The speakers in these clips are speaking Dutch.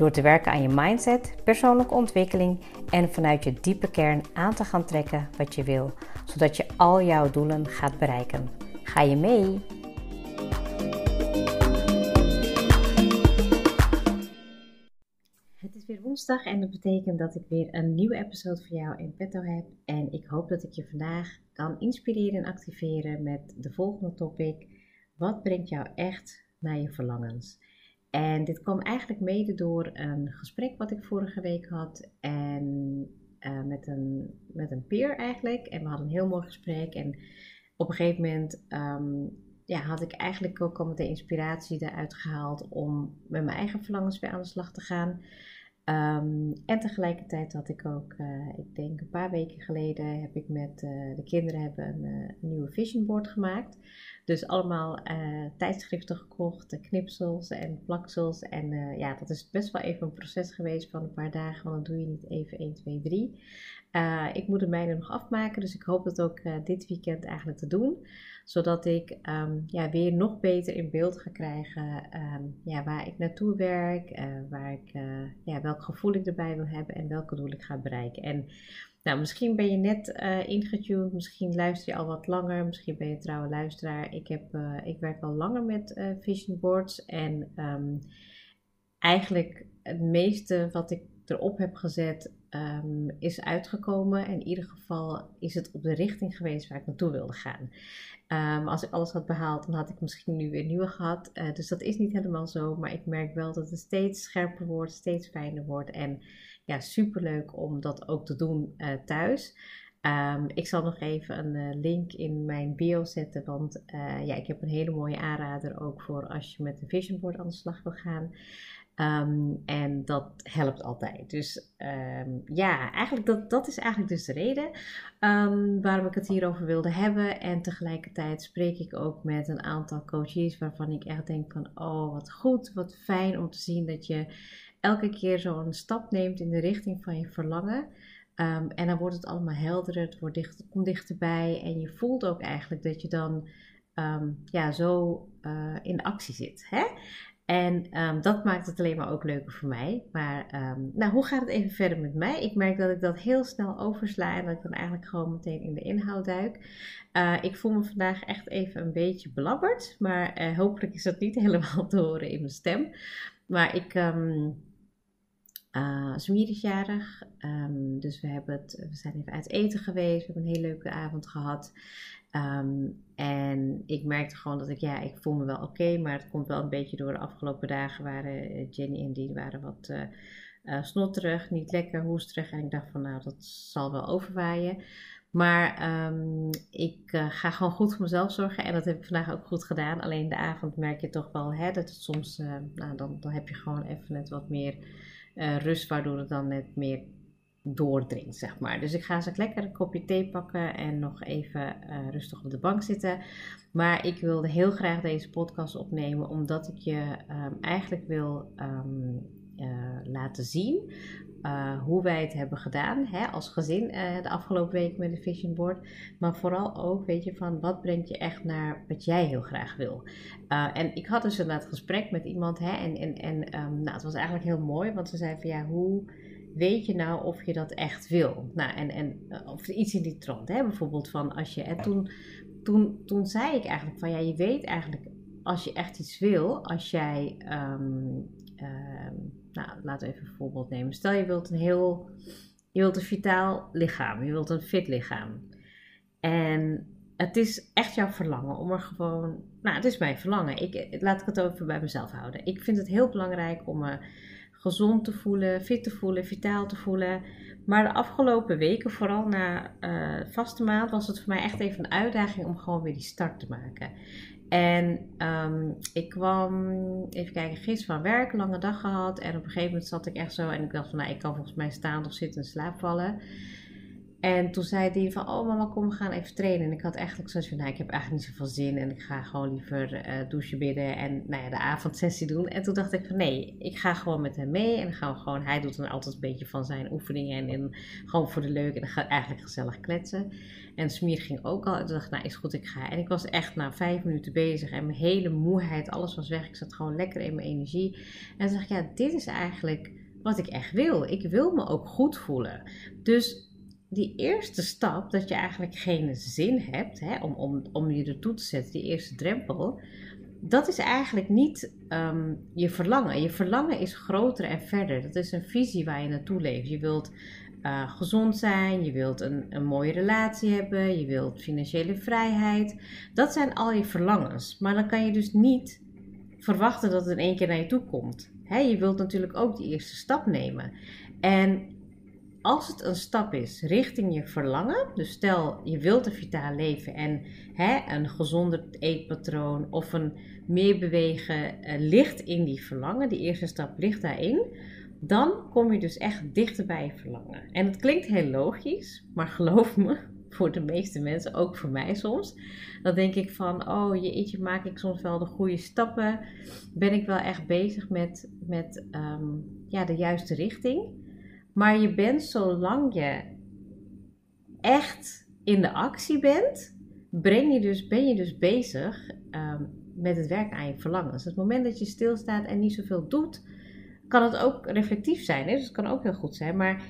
Door te werken aan je mindset, persoonlijke ontwikkeling en vanuit je diepe kern aan te gaan trekken wat je wil, zodat je al jouw doelen gaat bereiken. Ga je mee? Het is weer woensdag en dat betekent dat ik weer een nieuwe episode voor jou in petto heb. En ik hoop dat ik je vandaag kan inspireren en activeren met de volgende topic. Wat brengt jou echt naar je verlangens? En dit kwam eigenlijk mede door een gesprek wat ik vorige week had en uh, met, een, met een peer eigenlijk. En we hadden een heel mooi gesprek en op een gegeven moment um, ja, had ik eigenlijk ook al met de inspiratie eruit gehaald om met mijn eigen verlangens weer aan de slag te gaan. Um, en tegelijkertijd had ik ook, uh, ik denk een paar weken geleden, heb ik met uh, de kinderen hebben een, uh, een nieuwe vision board gemaakt. Dus allemaal tijdschriften gekocht, knipsels en plaksels. En ja, dat is best wel even een proces geweest van een paar dagen, want dan doe je niet even 1, 2, 3. ik moet de mijne nog afmaken, dus ik hoop dat ook dit weekend eigenlijk te doen zodat ik um, ja, weer nog beter in beeld ga krijgen um, ja, waar ik naartoe werk, uh, waar ik, uh, ja, welk gevoel ik erbij wil hebben en welke doel ik ga bereiken. En nou, misschien ben je net uh, ingetuned, misschien luister je al wat langer, misschien ben je trouwe luisteraar. Ik, heb, ik werk al langer met vision boards en um, eigenlijk het meeste wat ik erop heb gezet um, is uitgekomen. In ieder geval is het op de richting geweest waar ik naartoe wilde gaan. Um, als ik alles had behaald, dan had ik misschien nu weer nieuwe gehad. Uh, dus dat is niet helemaal zo. Maar ik merk wel dat het steeds scherper wordt, steeds fijner wordt. En ja, superleuk om dat ook te doen uh, thuis. Um, ik zal nog even een uh, link in mijn bio zetten, want ja, ik heb een hele mooie aanrader ook voor als je met een vision board aan de slag wil gaan. Um, en dat helpt altijd. Dus um, ja, eigenlijk dat, dat is eigenlijk dus de reden um, waarom ik het hierover wilde hebben. En tegelijkertijd spreek ik ook met een aantal coaches waarvan ik echt denk van, oh wat goed, wat fijn om te zien dat je elke keer zo'n stap neemt in de richting van je verlangen. en dan wordt het allemaal helderder, het wordt dicht, komt dichterbij en je voelt ook eigenlijk dat je dan ja, zo uh, in actie zit. Hè? En um, dat maakt het alleen maar ook leuker voor mij. Maar um, nou, hoe gaat het even verder met mij? Ik merk dat ik dat heel snel oversla en dat ik dan eigenlijk gewoon meteen in de inhoud duik. Uh, ik voel me vandaag echt even een beetje belabberd. Maar uh, hopelijk is dat niet helemaal te horen in mijn stem. Maar ik. Um, uh, dus we, hebben het, we zijn even uit eten geweest. We hebben een hele leuke avond gehad. Um, en ik merkte gewoon dat ik, ja, ik voel me wel oké, maar het komt wel een beetje door de afgelopen dagen waren eh, Jenny en die waren wat uh, uh, snotterig, niet lekker, hoesterig. En ik dacht van, nou, dat zal wel overwaaien. Maar um, ik ga gewoon goed voor mezelf zorgen en dat heb ik vandaag ook goed gedaan. Alleen de avond merk je toch wel hè, dat het soms, nou, dan, dan heb je gewoon even net wat meer uh, rust, waardoor het dan net meer doordringt, zeg maar. Dus ik ga zo lekker een kopje thee pakken en nog even uh, rustig op de bank zitten. Maar ik wilde heel graag deze podcast opnemen, omdat ik je um, eigenlijk wil um, uh, laten zien uh, hoe wij het hebben gedaan hè, als gezin de afgelopen week met de Vision Board. Maar vooral ook, weet je, van wat brengt je echt naar wat jij heel graag wil. en ik had dus inderdaad gesprek met iemand hè, en, en, en um, nou, het was eigenlijk heel mooi, want ze zei van ja, hoe weet je nou of je dat echt wil? Nou, en, en eh, of iets in die trant, hè? bijvoorbeeld van als je. En toen, toen, toen zei ik eigenlijk van ja, je weet eigenlijk als je echt iets wil, als jij. Um, um, nou, laten we even een voorbeeld nemen. Stel je wilt een heel. Je wilt een vitaal lichaam, je wilt een fit lichaam. En het is echt jouw verlangen om er gewoon. Nou, het is mijn verlangen. Ik, laat ik het over bij mezelf houden. Ik vind het heel belangrijk om me gezond te voelen, fit te voelen, vitaal te voelen. Maar de afgelopen weken, vooral na uh, vaste maand, was het voor mij echt even een uitdaging om gewoon weer die start te maken. En um, ik kwam, even kijken, gisteren van werk, lange dag gehad. En op een gegeven moment zat ik echt zo en ik dacht van, nou, ik kan volgens mij staan of zitten en slaap vallen. En toen zei die van, oh mama, kom we gaan even trainen. En ik had eigenlijk zoiets van, nou, ik heb eigenlijk niet zoveel zin. En ik ga gewoon liever uh, douchen bidden en nou ja, de avondsessie doen. En toen dacht ik van, nee, ik ga gewoon met hem mee. En dan gaan we gewoon, hij doet dan altijd een beetje van zijn oefeningen. En, en gewoon voor de leuk. En dan gaat eigenlijk gezellig kletsen. En Smier ging ook al. En toen dacht ik, nou, is goed, ik ga. En ik was echt na vijf minuten bezig. En mijn hele moeheid, alles was weg. Ik zat gewoon lekker in mijn energie. En toen dacht ik, ja, dit is eigenlijk wat ik echt wil. Ik wil me ook goed voelen. Dus die eerste stap, dat je eigenlijk geen zin hebt hè, om, om, om je ertoe te zetten, die eerste drempel, dat is eigenlijk niet um, je verlangen. Je verlangen is groter en verder. Dat is een visie waar je naartoe leeft. Je wilt uh, gezond zijn, je wilt een, een mooie relatie hebben, je wilt financiële vrijheid. Dat zijn al je verlangens. Maar dan kan je dus niet verwachten dat het in één keer naar je toe komt. Je wilt natuurlijk ook die eerste stap nemen. En als het een stap is richting je verlangen, dus stel je wilt een vitaal leven en hè, een gezonder eetpatroon of een meer bewegen uh, ligt in die verlangen, die eerste stap ligt daarin, dan kom je dus echt dichter bij je verlangen. En het klinkt heel logisch, maar geloof me, voor de meeste mensen, ook voor mij soms, dan denk ik van, oh jeetje, maak ik soms wel de goede stappen? Ben ik wel echt bezig met, met um, ja, de juiste richting? Maar je bent zolang je echt in de actie bent, breng je dus, ben je dus bezig um, met het werk aan je verlangens. Het moment dat je stilstaat en niet zoveel doet, kan het ook reflectief zijn. Hè? Dus het kan ook heel goed zijn. Maar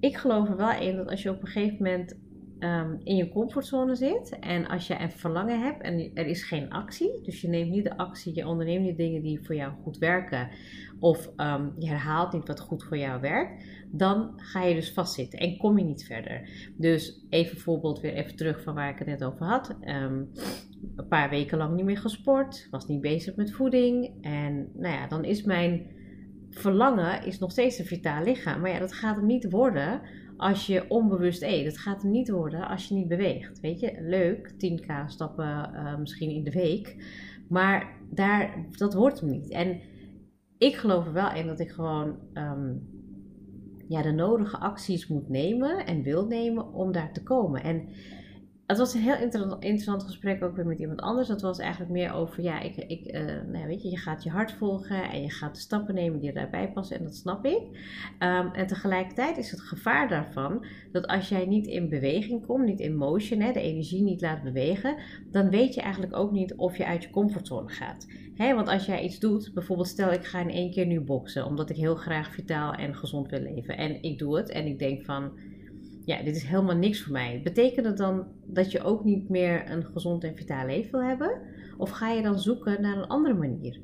ik geloof er wel in dat als je op een gegeven moment um, in je comfortzone zit en als je een verlangen hebt en er is geen actie, dus je neemt niet de actie, je onderneemt niet dingen die voor jou goed werken of um, je herhaalt niet wat goed voor jou werkt, dan ga je dus vastzitten en kom je niet verder. Dus even voorbeeld weer even terug van waar ik het net over had. Um, een paar weken lang niet meer gesport, was niet bezig met voeding en nou ja, dan is mijn verlangen is nog steeds een vitaal lichaam. Maar ja, dat gaat hem niet worden als je onbewust eet. Het gaat hem niet worden als je niet beweegt. Weet je, leuk, 10k stappen uh, misschien in de week. Maar daar, dat wordt hem niet. En ik geloof er wel in dat ik gewoon um, ja, de nodige acties moet nemen en wil nemen om daar te komen. En het was een heel interessant gesprek ook weer met iemand anders. Dat was eigenlijk meer over, ja, ik, ik, uh, nou weet je, je gaat je hart volgen en je gaat de stappen nemen die daarbij passen en dat snap ik. Um, en tegelijkertijd is het gevaar daarvan dat als jij niet in beweging komt, niet in motion, hè, de energie niet laat bewegen, dan weet je eigenlijk ook niet of je uit je comfortzone gaat. Hè, want als jij iets doet, bijvoorbeeld stel ik ga in één keer nu boksen, omdat ik heel graag vitaal en gezond wil leven. En ik doe het en ik denk van ja, dit is helemaal niks voor mij. Betekent het dan dat je ook niet meer een gezond en vitaal leven wil hebben? Of ga je dan zoeken naar een andere manier?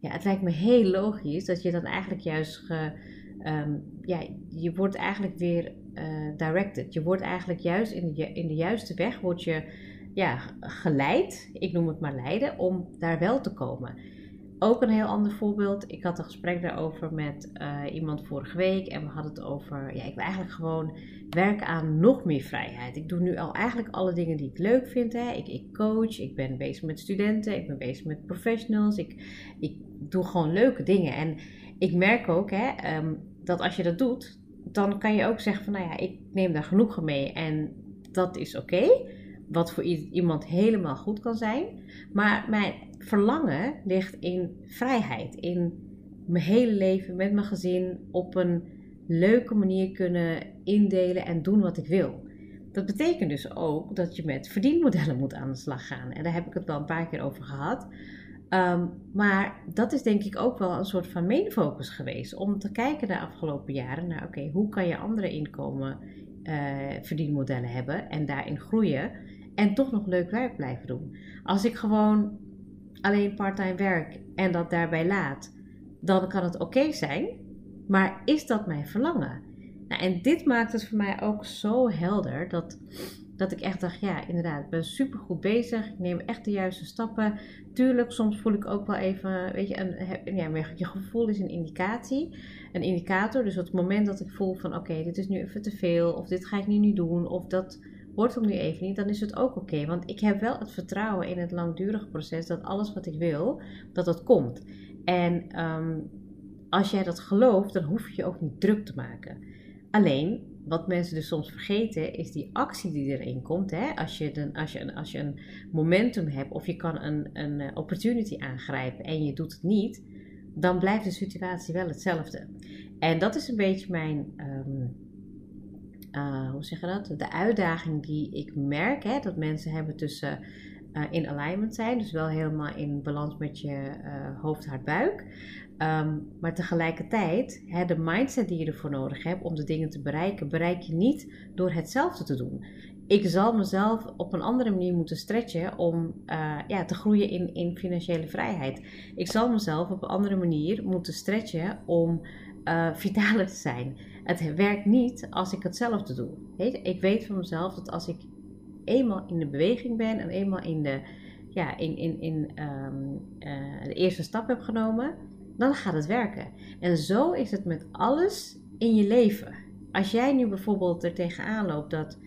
Ja, het lijkt me heel logisch dat je dan eigenlijk juist ge, um, ja, je wordt eigenlijk weer uh, directed. Je wordt eigenlijk juist in de, in de juiste weg wordt je ja, geleid, ik noem het maar leiden, om daar wel te komen. Ook een heel ander voorbeeld. Ik had een gesprek daarover met uh, iemand vorige week. En we hadden het over, ja, ik wil eigenlijk gewoon werken aan nog meer vrijheid. Ik doe nu al eigenlijk alle dingen die ik leuk vind. Hè. Ik, ik coach, ik ben bezig met studenten, ik ben bezig met professionals. Ik, ik doe gewoon leuke dingen. En ik merk ook hè, um, dat als je dat doet, dan kan je ook zeggen van, nou ja, ik neem daar genoegen mee. En dat is oké. Wat voor iemand helemaal goed kan zijn. Maar mijn verlangen ligt in vrijheid. In mijn hele leven met mijn gezin op een leuke manier kunnen indelen en doen wat ik wil. Dat betekent dus ook dat je met verdienmodellen moet aan de slag gaan. En daar heb ik het wel een paar keer over gehad. Um, maar dat is denk ik ook wel een soort van main focus geweest. Om te kijken de afgelopen jaren naar, oké, hoe kan je andere inkomen uh, verdienmodellen hebben en daarin groeien. En toch nog leuk werk blijven doen. Als ik gewoon alleen parttime werk en dat daarbij laat, dan kan het oké zijn. Maar is dat mijn verlangen? Nou, en dit maakt het voor mij ook zo helder dat Dat ik echt dacht, ja, inderdaad, ik ben super goed bezig. Ik neem echt de juiste stappen. Tuurlijk, soms voel ik ook wel even, weet je, een, ja, je gevoel is een indicatie. Een indicator. Dus op het moment dat ik voel van, oké, dit is nu even te veel. Of dit ga ik nu niet doen. Of dat wordt hem nu even niet. Dan is het ook oké. want ik heb wel het vertrouwen in het langdurige proces. Dat alles wat ik wil, dat dat komt. En ehm, als jij dat gelooft, dan hoef je je ook niet druk te maken. Alleen, wat mensen dus soms vergeten, is die actie die erin komt. Hè? Als, je als, je een, als je een momentum hebt of je kan een, een eh, opportunity aangrijpen en je doet het niet, dan blijft de situatie wel hetzelfde. En dat is een beetje mijn, um, uh, hoe zeg je dat? De uitdaging die ik merk hè, dat mensen hebben tussen uh, in alignment zijn, dus wel helemaal in balans met je hoofd, hart, buik. Ehm, maar tegelijkertijd, hè, de mindset die je ervoor nodig hebt om de dingen te bereiken, bereik je niet door hetzelfde te doen. Ik zal mezelf op een andere manier moeten stretchen om ja, te groeien in, in financiële vrijheid. Ik zal mezelf op een andere manier moeten stretchen om uh, vitaler te zijn. Het werkt niet als ik hetzelfde doe. Ik weet van mezelf dat als ik eenmaal in de beweging ben en eenmaal in de, ja, in, in, in um, uh, de eerste stap heb genomen, dan gaat het werken. En zo is het met alles in je leven. Als jij nu bijvoorbeeld er tegenaan loopt dat,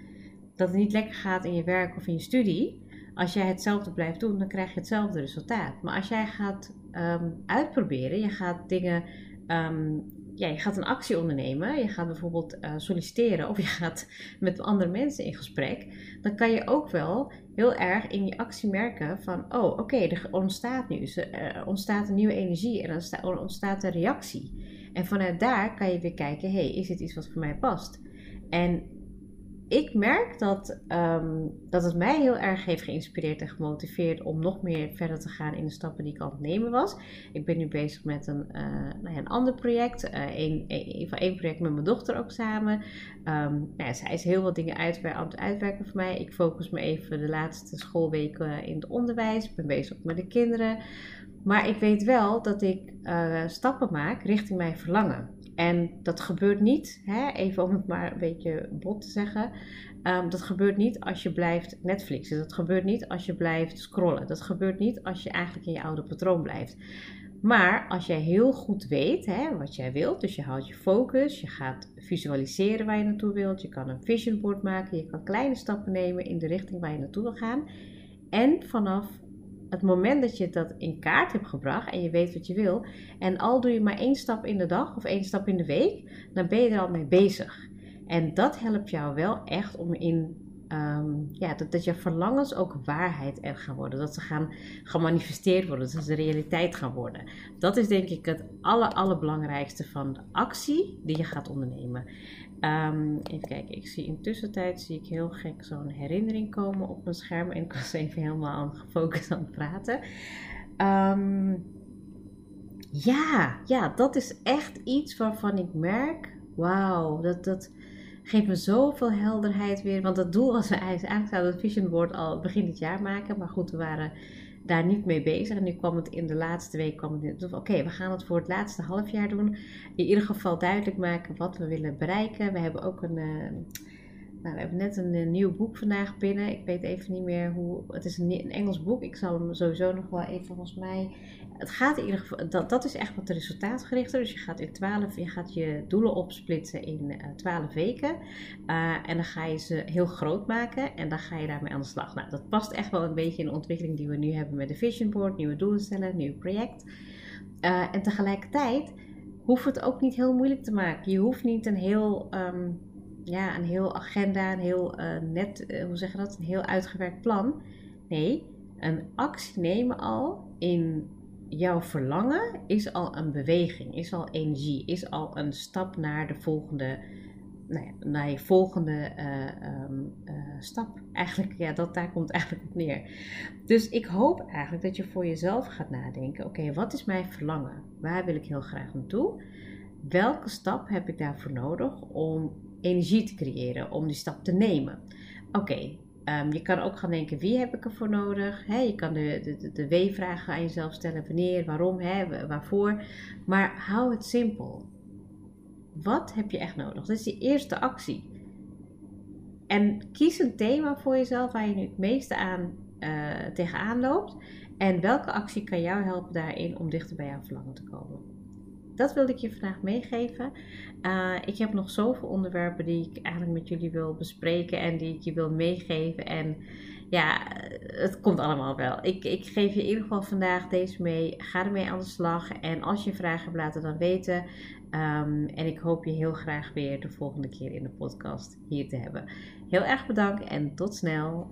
dat het niet lekker gaat in je werk of in je studie, als jij hetzelfde blijft doen, dan krijg je hetzelfde resultaat. Maar als jij gaat um, uitproberen, je gaat dingen um, ja, je gaat een actie ondernemen, je gaat bijvoorbeeld uh, solliciteren of je gaat met andere mensen in gesprek, dan kan je ook wel heel erg in die actie merken van, oh oké, er ontstaat nu, er ontstaat een nieuwe energie en er ontstaat een reactie. En vanuit daar kan je weer kijken, hey, is dit iets wat voor mij past? En ik merk dat, um, dat het mij heel erg heeft geïnspireerd en gemotiveerd om nog meer verder te gaan in de stappen die ik aan het nemen was. Ik ben nu bezig met een, uh, nou ja, een ander project, uh, een, van één project met mijn dochter ook samen. Um, nou ja, zij is heel wat dingen uit, aan het uitwerken voor mij. Ik focus me even de laatste schoolweken in het onderwijs. Ik ben bezig met de kinderen. Maar ik weet wel dat ik uh, stappen maak richting mijn verlangen. En dat gebeurt niet, hè, even om het maar een beetje bot te zeggen. Um, dat gebeurt niet als je blijft Netflixen. Dat gebeurt niet als je blijft scrollen. Dat gebeurt niet als je eigenlijk in je oude patroon blijft. Maar als jij heel goed weet hè, wat jij wilt, dus je houdt je focus, je gaat visualiseren waar je naartoe wilt, je kan een vision board maken, je kan kleine stappen nemen in de richting waar je naartoe wil gaan. En vanaf het moment dat je dat in kaart hebt gebracht en je weet wat je wil, en al doe je maar één stap in de dag of één stap in de week, dan ben je er al mee bezig. En dat helpt jou wel echt om in um, ja, dat, dat je verlangens ook waarheid er gaan worden. Dat ze gaan gemanifesteerd worden, dat ze realiteit gaan worden. Dat is denk ik het aller, allerbelangrijkste van de actie die je gaat ondernemen. Um, even kijken, ik zie in tussentijd zie ik heel gek zo'n herinnering komen op mijn scherm. En ik was even helemaal gefocust aan het praten. Um, ja, ja, dat is echt iets waarvan ik merk, wauw, dat, dat, geeft me zoveel helderheid weer. Want dat doel was eigenlijk zouden het vision board al begin dit jaar maken. Maar goed, we waren daar niet mee bezig. En nu kwam het in de laatste week, kwam het oké, we gaan het voor het laatste half jaar doen. In ieder geval duidelijk maken wat we willen bereiken. We hebben ook een... Uh, nou, we hebben net een, nieuw boek vandaag binnen. Ik weet even niet meer hoe. Het is een, een, Engels boek. Ik zal hem sowieso nog wel even volgens mij. Het gaat in ieder geval. Dat, dat is echt wat de resultaatgerichte. Dus je gaat in 12. Je gaat je doelen opsplitsen in uh, eh, 12 weken. Uh, en dan ga je ze heel groot maken. En dan ga je daarmee aan de slag. Nou, dat past echt wel een beetje in de ontwikkeling die we nu hebben met de Vision Board. Nieuwe doelen stellen, nieuw project. En tegelijkertijd hoeft het ook niet heel moeilijk te maken. Je hoeft niet een heel. Um, ja, een heel agenda, een heel uh, net, uh, hoe zeg je dat, een heel uitgewerkt plan. Nee, een actie nemen al in jouw verlangen is al een beweging, is al energie, is al een stap naar de volgende, nou ja, naar je volgende uh, um, stap. Eigenlijk, ja, dat, daar komt eigenlijk op neer. Dus ik hoop eigenlijk dat je voor jezelf gaat nadenken: oké, wat is mijn verlangen? Waar wil ik heel graag naartoe? Welke stap heb ik daarvoor nodig om energie te creëren om die stap te nemen. Oké, ehm, je kan ook gaan denken, wie heb ik ervoor nodig? je kan de, de, de W-vragen aan jezelf stellen, wanneer, waarom, waarvoor. Maar hou het simpel. Wat heb je echt nodig? Dat is die eerste actie. en kies een thema voor jezelf waar je nu het meeste aan, uh, tegenaan loopt. En welke actie kan jou helpen daarin om dichter bij jouw verlangen te komen? Dat wilde ik je vandaag meegeven. Uh, ik heb nog zoveel onderwerpen die ik eigenlijk met jullie wil bespreken en die ik je wil meegeven. En ja, het komt allemaal wel. Ik, ik geef je in ieder geval vandaag deze mee. Ga ermee aan de slag. En als je vragen hebt, laat het dan weten. Um, en ik hoop je heel graag weer de volgende keer in de podcast hier te hebben. Heel erg bedankt en tot snel.